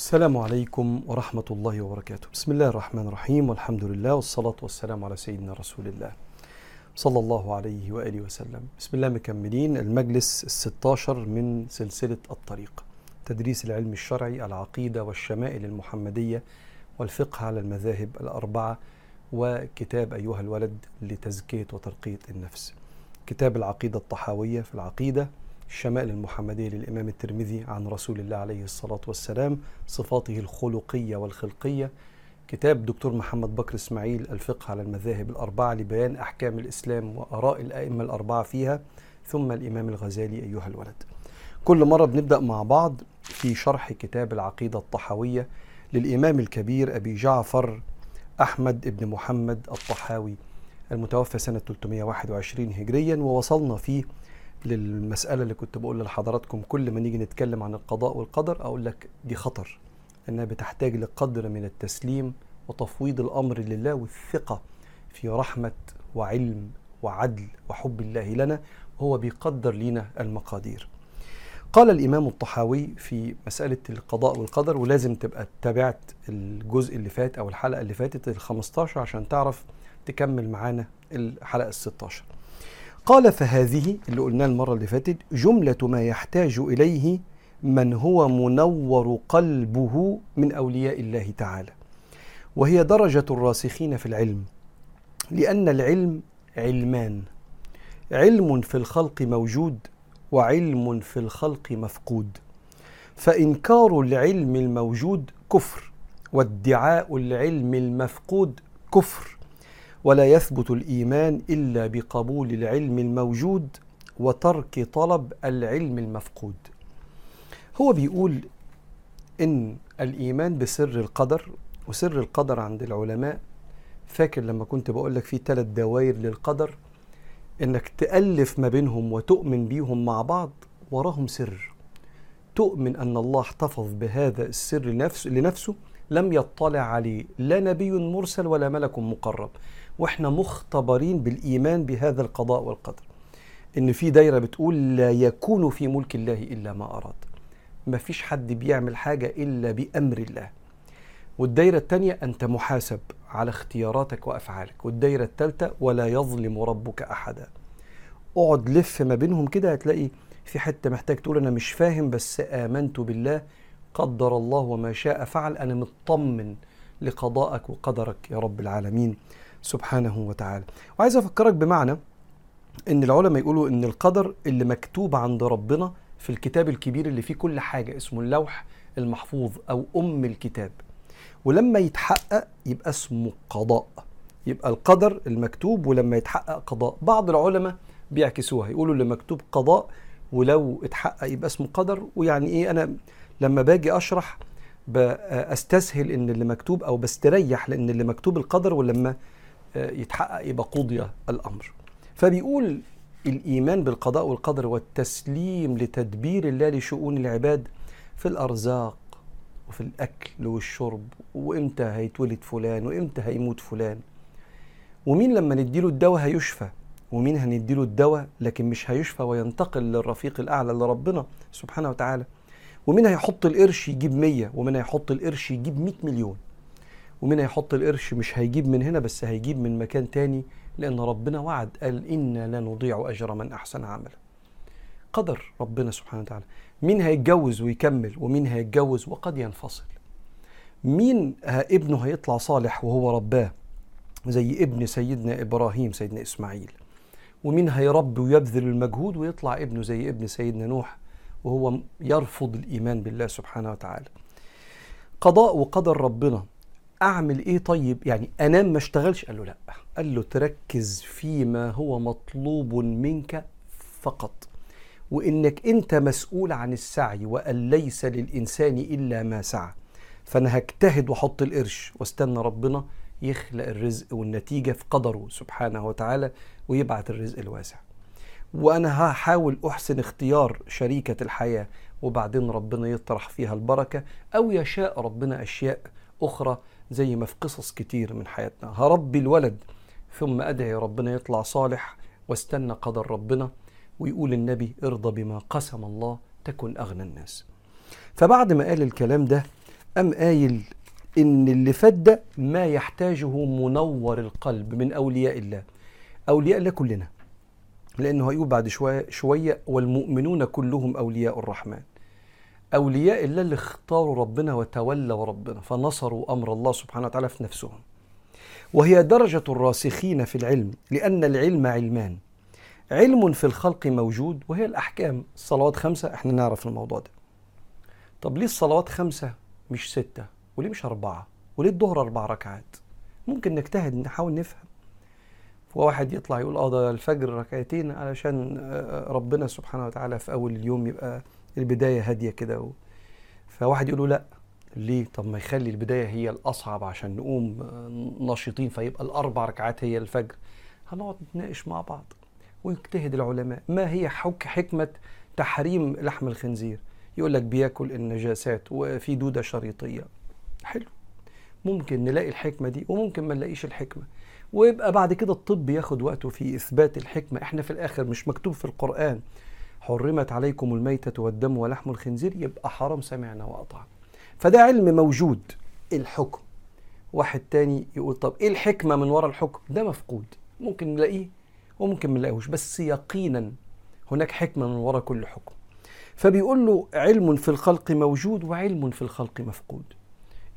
السلام عليكم ورحمة الله وبركاته. بسم الله الرحمن الرحيم والحمد لله والصلاة والسلام على سيدنا رسول الله صلى الله عليه وآله وسلم. بسم الله مكملين المجلس الستاشر من سلسلة الطريق تدريس العلم الشرعي العقيدة والشمائل المحمدية والفقه على المذاهب الأربعة وكتاب أيها الولد لتزكية وترقية النفس. كتاب العقيدة الطحاوية في العقيدة الشمائل المحمدية للإمام الترمذي عن رسول الله عليه الصلاة والسلام صفاته الخلقية والخلقية. كتاب دكتور محمد بكر إسماعيل الفقه على المذاهب الأربعة لبيان أحكام الإسلام وآراء الأئمة الأربعة فيها. ثم الإمام الغزالي أيها الولد. كل مرة بنبدأ مع بعض في شرح كتاب العقيدة الطحاوية للإمام الكبير أبي جعفر أحمد بن محمد الطحاوي المتوفى سنة 321 هجريا ووصلنا فيه للمسألة اللي كنت بقول لحضراتكم كل ما نيجي نتكلم عن القضاء والقدر أقول لك دي خطر إنها بتحتاج لقدر من التسليم وتفويض الأمر لله والثقة في رحمة وعلم وعدل وحب الله لنا هو بيقدر لنا المقادير. قال الإمام الطحاوي في مسألة القضاء والقدر ولازم تبقى تابعت الجزء اللي فات أو الحلقة اللي فاتت ال 15 عشان تعرف تكمل معانا الحلقة ال 16 قال فهذه اللي قلناه المرة اللي فاتت جملة ما يحتاج إليه من هو منور قلبه من أولياء الله تعالى وهي درجة الراسخين في العلم لأن العلم علمان علم في الخلق موجود وعلم في الخلق مفقود فإنكار العلم الموجود كفر وادعاء العلم المفقود كفر. ولا يثبت الإيمان إلا بقبول العلم الموجود وترك طلب العلم المفقود. هو بيقول إن الإيمان بسر القدر وسر القدر عند العلماء. فاكر لما كنت بقول لك في ثلاث دوائر للقدر؟ إنك تألف ما بينهم وتؤمن بيهم مع بعض وراهم سر. تؤمن أن الله احتفظ بهذا السر لنفسه, لنفسه لم يطلع عليه. لا نبي مرسل ولا ملك مقرب. وإحنا مختبرين بالإيمان بهذا القضاء والقدر. إن في دايرة بتقول لا يكون في ملك الله إلا ما أراد. ما فيش حد بيعمل حاجة إلا بأمر الله. والدايرة الثانية أنت محاسب على اختياراتك وأفعالك. والدايرة الثالثه ولا يظلم ربك أحدا. اقعد لف ما بينهم كده هتلاقي في حتة محتاج تقول أنا مش فاهم بس آمنت بالله قدر الله وما شاء فعل أنا مطمن لقضائك وقدرك يا رب العالمين سبحانه وتعالى. وعايز أفكرك بمعنى إن العلماء يقولوا إن القدر اللي مكتوب عند ربنا في الكتاب الكبير اللي فيه كل حاجة اسمه اللوح المحفوظ أو أم الكتاب. ولما يتحقق يبقى اسمه قضاء يبقى القدر المكتوب ولما يتحقق قضاء. بعض العلماء بيعكسوها يقولوا اللي مكتوب قضاء ولو اتحقق يبقى اسمه قدر ويعني إيه أنا لما باجي أشرح بستسهل إن اللي مكتوب أو بستريح لإن اللي مكتوب القدر ولما يتحقق يبقى قضي الأمر. فبيقول الإيمان بالقضاء والقدر والتسليم لتدبير الله لشؤون العباد في الأرزاق وفي الأكل والشرب وإمتى هيتولد فلان وإمتى هيموت فلان. ومين لما نديله الدواء هيشفى؟ ومين هنديله الدواء لكن مش هيشفى وينتقل للرفيق الأعلى لربنا سبحانه وتعالى ومين هيحط القرش يجيب مية ومين هيحط القرش يجيب مئة مليون. ومين هيحط القرش مش هيجيب من هنا بس هيجيب من مكان تاني لأن ربنا وعد قال إنا لا نضيع أجر من أحسن عملا. قدر ربنا سبحانه وتعالى. مين هيتجوز ويكمل ومين هيتجوز وقد ينفصل. مين ابنه هيطلع صالح وهو رباه زي ابن سيدنا إبراهيم سيدنا إسماعيل. ومين هيربي ويبذل المجهود ويطلع ابنه زي ابن سيدنا نوح وهو يرفض الإيمان بالله سبحانه وتعالى. قضاء وقدر ربنا أعمل إيه طيب؟ يعني أنام ما اشتغلش؟ قال له لا. قال له تركز فيما هو مطلوب منك فقط. وإنك أنت مسؤول عن السعي وأن ليس للإنسان إلا ما سعى. فأنا هجتهد وأحط القرش واستنى ربنا يخلق الرزق والنتيجة في قدره سبحانه وتعالى ويبعت الرزق الواسع. وأنا هحاول أحسن اختيار شريكة الحياة وبعدين ربنا يطرح فيها البركة أو يشاء ربنا أشياء أخرى زي ما في قصص كتير من حياتنا. هربي الولد ثم أدعي ربنا يطلع صالح واستنى قدر ربنا ويقول النبي ارضى بما قسم الله تكن أغنى الناس. فبعد ما قال الكلام ده أم قايل إن اللي فات ده ما يحتاجه منور القلب من أولياء الله. أولياء الله كلنا. لأنه هيقول بعد شوية, شوية والمؤمنون كلهم أولياء الرحمن. أولياء الله اللي اختاروا ربنا وتولوا ربنا فنصروا أمر الله سبحانه وتعالى في نفسهم. وهي درجة الراسخين في العلم لأن العلم علمان. علم في الخلق موجود وهي الأحكام. الصلوات خمسة إحنا نعرف الموضوع ده. طب ليه الصلوات خمسة مش ستة؟ وليه مش أربعة؟ وليه الظهر أربع ركعات؟ ممكن نجتهد نحاول نفهم. وواحد يطلع يقول آه ده الفجر ركعتين علشان ربنا سبحانه وتعالى في أول اليوم يبقى البداية هادية كده. فواحد يقول له لا ليه؟ طب ما يخلي البداية هي الأصعب عشان نقوم نشيطين فيبقى الأربع ركعات هي الفجر. هنقعد نتناقش مع بعض ويجتهد العلماء. ما هي حك حكمة تحريم لحم الخنزير؟ يقول لك بياكل النجاسات وفي دودة شريطية. حلو. ممكن نلاقي الحكمة دي وممكن ما نلاقيش الحكمة. ويبقى بعد كده الطب ياخد وقته في إثبات الحكمة. إحنا في الآخر مش مكتوب في القرآن حرمت عليكم الميتة والدم ولحم الخنزير يبقى حرام سمعنا وأطعنا. فده علم موجود الحكم. واحد تاني يقول طب إيه الحكمة من وراء الحكم؟ ده مفقود. ممكن نلاقيه وممكن ما نلاقيهوش بس يقينا هناك حكمة من وراء كل حكم. فبيقول له علم في الخلق موجود وعلم في الخلق مفقود.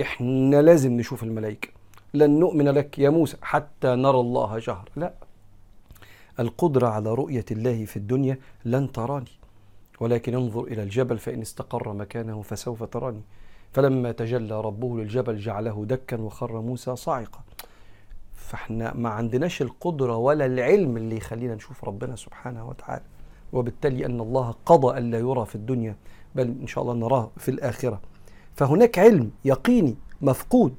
إحنا لازم نشوف الملائكة. لن نؤمن لك يا موسى حتى نرى الله جهر لا. القدرة على رؤية الله في الدنيا لن تراني ولكن انظر إلى الجبل فإن استقر مكانه فسوف تراني. فلما تجلى ربه للجبل جعله دكا وخر موسى صاعقا. فإحنا ما عندناش القدرة ولا العلم اللي يخلينا نشوف ربنا سبحانه وتعالى. وبالتالي أن الله قضى ألا يرى في الدنيا بل إن شاء الله نراه في الآخرة. فهناك علم يقيني مفقود.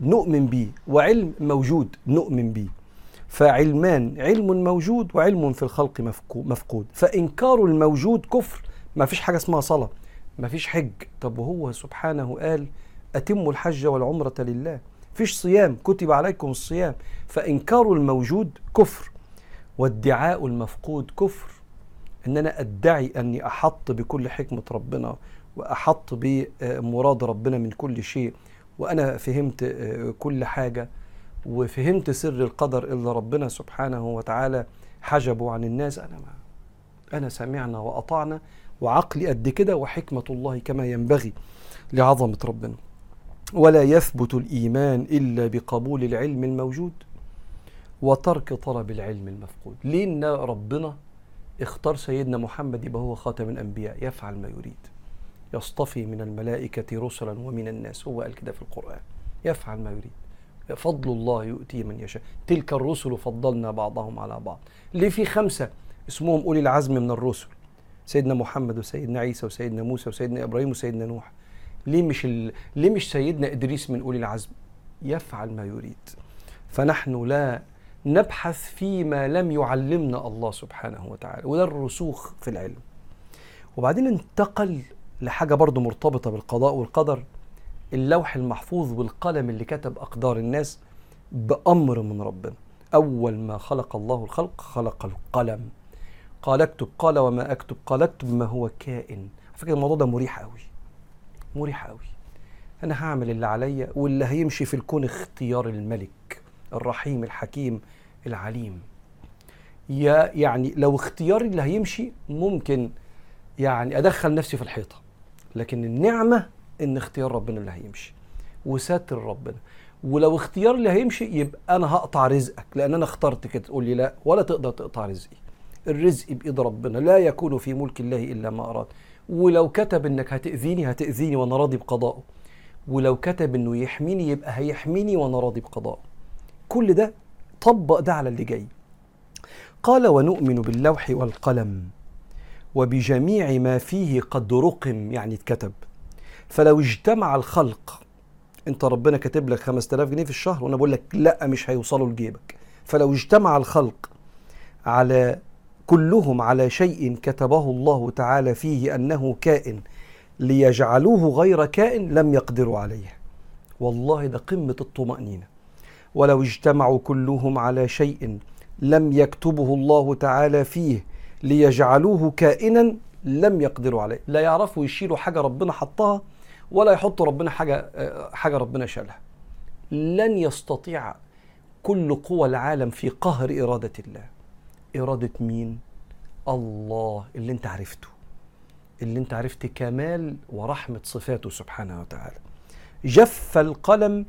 نؤمن به وعلم موجود نؤمن به فعلمان علم موجود وعلم في الخلق مفقود. فإنكار الموجود كفر ما فيش حاجة اسمها صلاة ما فيش حج. طب وهو سبحانه قال أتموا الحج والعمرة لله. فيش صيام كتب عليكم الصيام. فإنكار الموجود كفر وادعاء المفقود كفر. إن أنا أدعي أني أحط بكل حكمة ربنا وأحط بمراد ربنا من كل شيء. وأنا فهمت كل حاجة وفهمت سر القدر اللي ربنا سبحانه وتعالى حجبه عن الناس. أنا ما أنا سمعنا وأطعنا وعقلي قد كده وحكمة الله كما ينبغي لعظمة ربنا. ولا يثبت الإيمان إلا بقبول العلم الموجود وترك طلب العلم المفقود. ليه ربنا اختار سيدنا محمد يبقى هو خاتم الأنبياء؟ يفعل ما يريد. يصطفي من الملائكة رسلا ومن الناس هو قال كده في القرآن. يفعل ما يريد. فضل الله يؤتيه من يشاء. تلك الرسل فضلنا بعضهم على بعض. ليه في خمسة اسمهم أولي العزم من الرسل؟ سيدنا محمد وسيدنا عيسى وسيدنا موسى وسيدنا إبراهيم وسيدنا نوح. ليه مش ال... ليه مش سيدنا إدريس من أولي العزم؟ يفعل ما يريد. فنحن لا نبحث فيما لم يعلمنا الله سبحانه وتعالى وده الرسوخ في العلم. وبعدين انتقل لحاجة برضو مرتبطة بالقضاء والقدر اللوح المحفوظ والقلم اللي كتب أقدار الناس بأمر من ربنا. أول ما خلق الله الخلق خلق القلم. قال اكتب قال وما أكتب قال اكتب ما هو كائن. فكرة الموضوع ده مريح قوي. مريح قوي. أنا هعمل اللي عليا واللي هيمشي في الكون اختيار الملك الرحيم الحكيم العليم. يا يعني لو اختياري اللي هيمشي ممكن يعني أدخل نفسي في الحيطة. لكن النعمة إن اختيار ربنا اللي هيمشي وساتر ربنا. ولو اختيار اللي هيمشي يبقى أنا هقطع رزقك لأن أنا اخترت كده. تقول لي لا ولا تقدر تقطع رزقي. الرزق بإيد ربنا لا يكون في ملك الله إلا ما أراد. ولو كتب إنك هتأذيني هتأذيني وأنا راضي بقضائه ولو كتب إنه يحميني يبقى هيحميني وأنا راضي بقضائه كل ده طبق ده على اللي جاي. قال ونؤمن باللوح والقلم. وبجميع ما فيه قد رقم يعني اتكتب. فلو اجتمع الخلق انت ربنا كاتب لك 5000 جنيه في الشهر وأنا بقول لك لا مش هيوصلوا لجيبك. فلو اجتمع الخلق على كلهم على شيء كتبه الله تعالى فيه أنه كائن ليجعلوه غير كائن لم يقدروا عليه. والله ده قمة الطمأنينة. ولو اجتمعوا كلهم على شيء لم يكتبه الله تعالى فيه ليجعلوه كائنا لم يقدروا عليه. لا يعرفوا يشيلوا حاجة ربنا حطها ولا يحطوا ربنا حاجة حاجة ربنا شالها. لن يستطيع كل قوى العالم في قهر إرادة الله. إرادة مين؟ الله اللي انت عرفته. اللي انت عرفت كمال ورحمة صفاته سبحانه وتعالى. جف القلم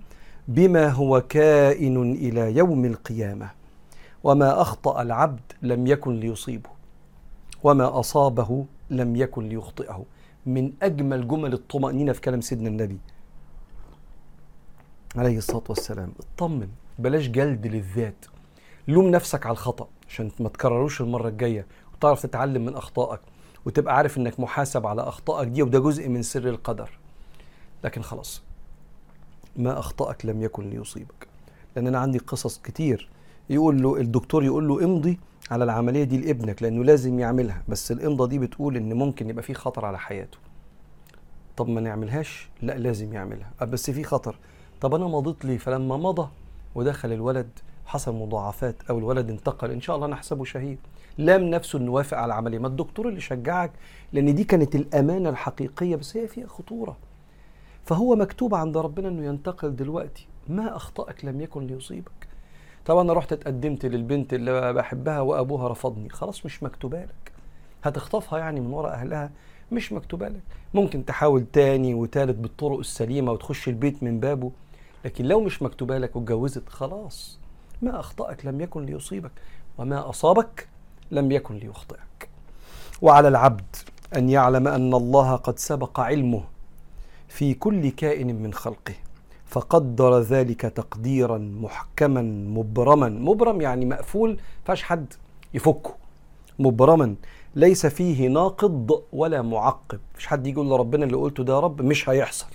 بما هو كائن إلى يوم القيامة. وما أخطأ العبد لم يكن ليصيبه. وما أصابه لم يكن ليخطئه. من أجمل جمل الطمأنينة في كلام سيدنا النبي. عليه الصلاة والسلام. اطمن بلاش جلد للذات. لوم نفسك على الخطأ عشان ما تكرروش المرة الجاية. وتعرف تتعلم من أخطائك. وتبقى عارف إنك محاسب على أخطائك دي وده جزء من سر القدر. لكن خلاص. ما أخطأك لم يكن ليصيبك. لأن أنا عندي قصص كتير. يقول له الدكتور يقول له امضي على العملية دي لابنك لأنه لازم يعملها. بس الإمضة دي بتقول إن ممكن يبقى في خطر على حياته. طب ما نعملهاش؟ لا لازم يعملها. بس في خطر. طب أنا مضيت لي فلما مضى ودخل الولد حصل مضاعفات أو الولد انتقل إن شاء الله نحسبه شهيد. لام نفسه إنه وافق على العملية. ما الدكتور اللي شجعك لأن دي كانت الأمانة الحقيقية بس هي فيها خطورة. فهو مكتوب عند ربنا إنه ينتقل دلوقتي. ما أخطأك لم يكن ليصيبك. طبعا أنا رحت اتقدمت للبنت اللي بحبها وأبوها رفضني. خلاص مش مكتوبة لك. هتخطفها يعني من وراء أهلها؟ مش مكتوبة لك. ممكن تحاول تاني وتالت بالطرق السليمة وتخش البيت من بابه لكن لو مش مكتوبة لك واتجوزت خلاص. ما أخطأك لم يكن ليصيبك وما أصابك لم يكن ليخطئك. وعلى العبد أن يعلم أن الله قد سبق علمه في كل كائن من خلقه. فقدر ذلك تقديرا محكما مبرما. مبرم يعني مقفول فاش حد يفكه. مبرما. ليس فيه ناقض ولا معقب. مش حد يقول لربنا اللي قلته ده رب مش هيحصل.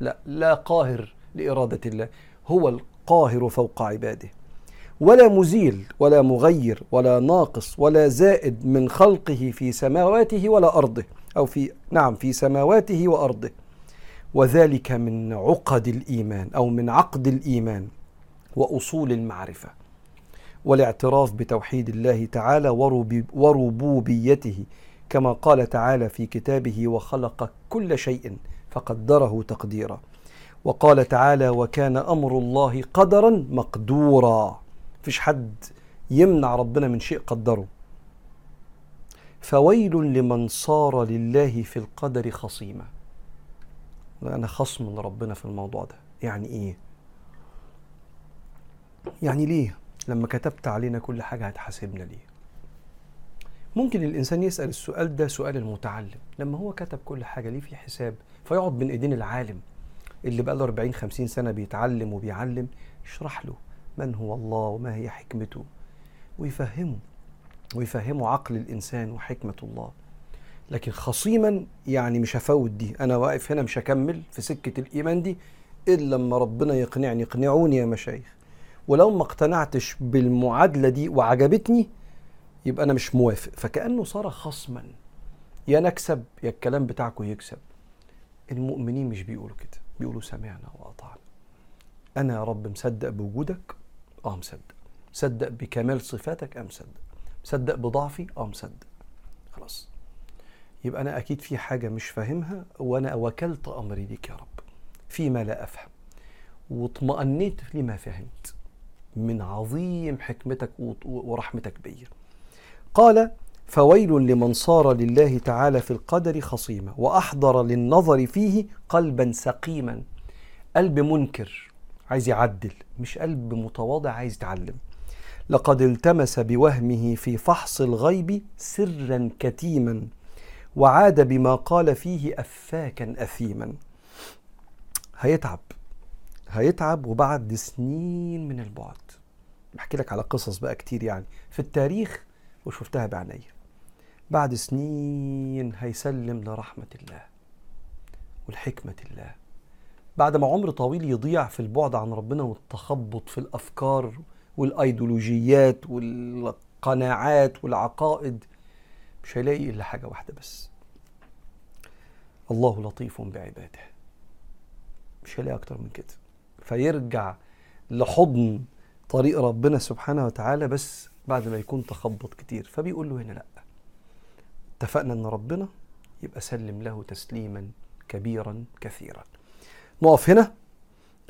لا لا قاهر لإرادة الله. هو القاهر فوق عباده. ولا مزيل ولا مغير ولا ناقص ولا زائد من خلقه في سماواته ولا أرضه. أو في نعم في سماواته وأرضه. وذلك من عقد الإيمان أو من عقد الإيمان وأصول المعرفة والاعتراف بتوحيد الله تعالى وربوبيته كما قال تعالى في كتابه وخلق كل شيء فقدره تقديرا. وقال تعالى وكان أمر الله قدرا مقدورا. مفيش حد يمنع ربنا من شيء قدره. فويل لمن صار لله في القدر خصيما. أنا خصم لربنا في الموضوع ده. يعني إيه؟ يعني ليه؟ لما كتبت علينا كل حاجة هتحاسبنا ليه؟ ممكن الإنسان يسأل السؤال ده سؤال المتعلم. لما هو كتب كل حاجة ليه في حساب فيقعد بين إيدين العالم اللي بقى له 40 50 سنة بيتعلم وبيعلم يشرح له من هو الله وما هي حكمته ويفهمه ويفهمه عقل الإنسان وحكمة الله. لكن خصيما يعني مش هفوت دي. أنا واقف هنا مش هكمل في سكة الإيمان دي إلا لما ربنا يقنعني. اقنعوني يا مشايخ. ولو ما اقتنعتش بالمعادلة دي وعجبتني يبقى أنا مش موافق. فكأنه صار خصما. يا نكسب يا الكلام بتاعكم يكسب. المؤمنين مش بيقولوا كده. بيقولوا سمعنا وأطعنا. أنا يا رب مصدق بوجودك؟ آه مصدق. مصدق بكمال صفاتك؟ آه مصدق؟ مصدق بضعفي؟ آه مصدق. خلاص. يبقى أنا أكيد في حاجة مش فاهمها وأنا وكلت أمري ليك يا رب فيما لا أفهم. واطمأنيت لما فهمت. من عظيم حكمتك ورحمتك بي. قال فويل لمن صار لله تعالى في القدر خصيما وأحضر للنظر فيه قلبا سقيما. قلب منكر عايز يعدل مش قلب متواضع عايز يتعلم. لقد التمس بوهمه في فحص الغيب سرا كتيما وعاد بما قال فيه افاكا اثيما. هيتعب هيتعب وبعد سنين من البعد. بحكي لك على قصص بقى كتير يعني. في التاريخ وشفتها بعينيا بعد سنين هيسلم لرحمة الله والحكمة الله. بعد ما عمر طويل يضيع في البعد عن ربنا والتخبط في الأفكار والأيديولوجيات والقناعات والعقائد مش هيلاقي إلا حاجة واحدة بس. الله لطيف بعباده. مش هيلاقي أكتر من كده. فيرجع لحضن طريق ربنا سبحانه وتعالى بس بعد ما يكون تخبط كتير. فبيقول له هنا لأ. اتفقنا إن ربنا يبقى سلم له تسليما كبيرا كثيرا. نقف هنا.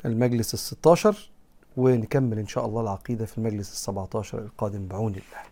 المجلس الستاشر ونكمل إن شاء الله العقيدة في المجلس السبعتاشر القادم بعون الله.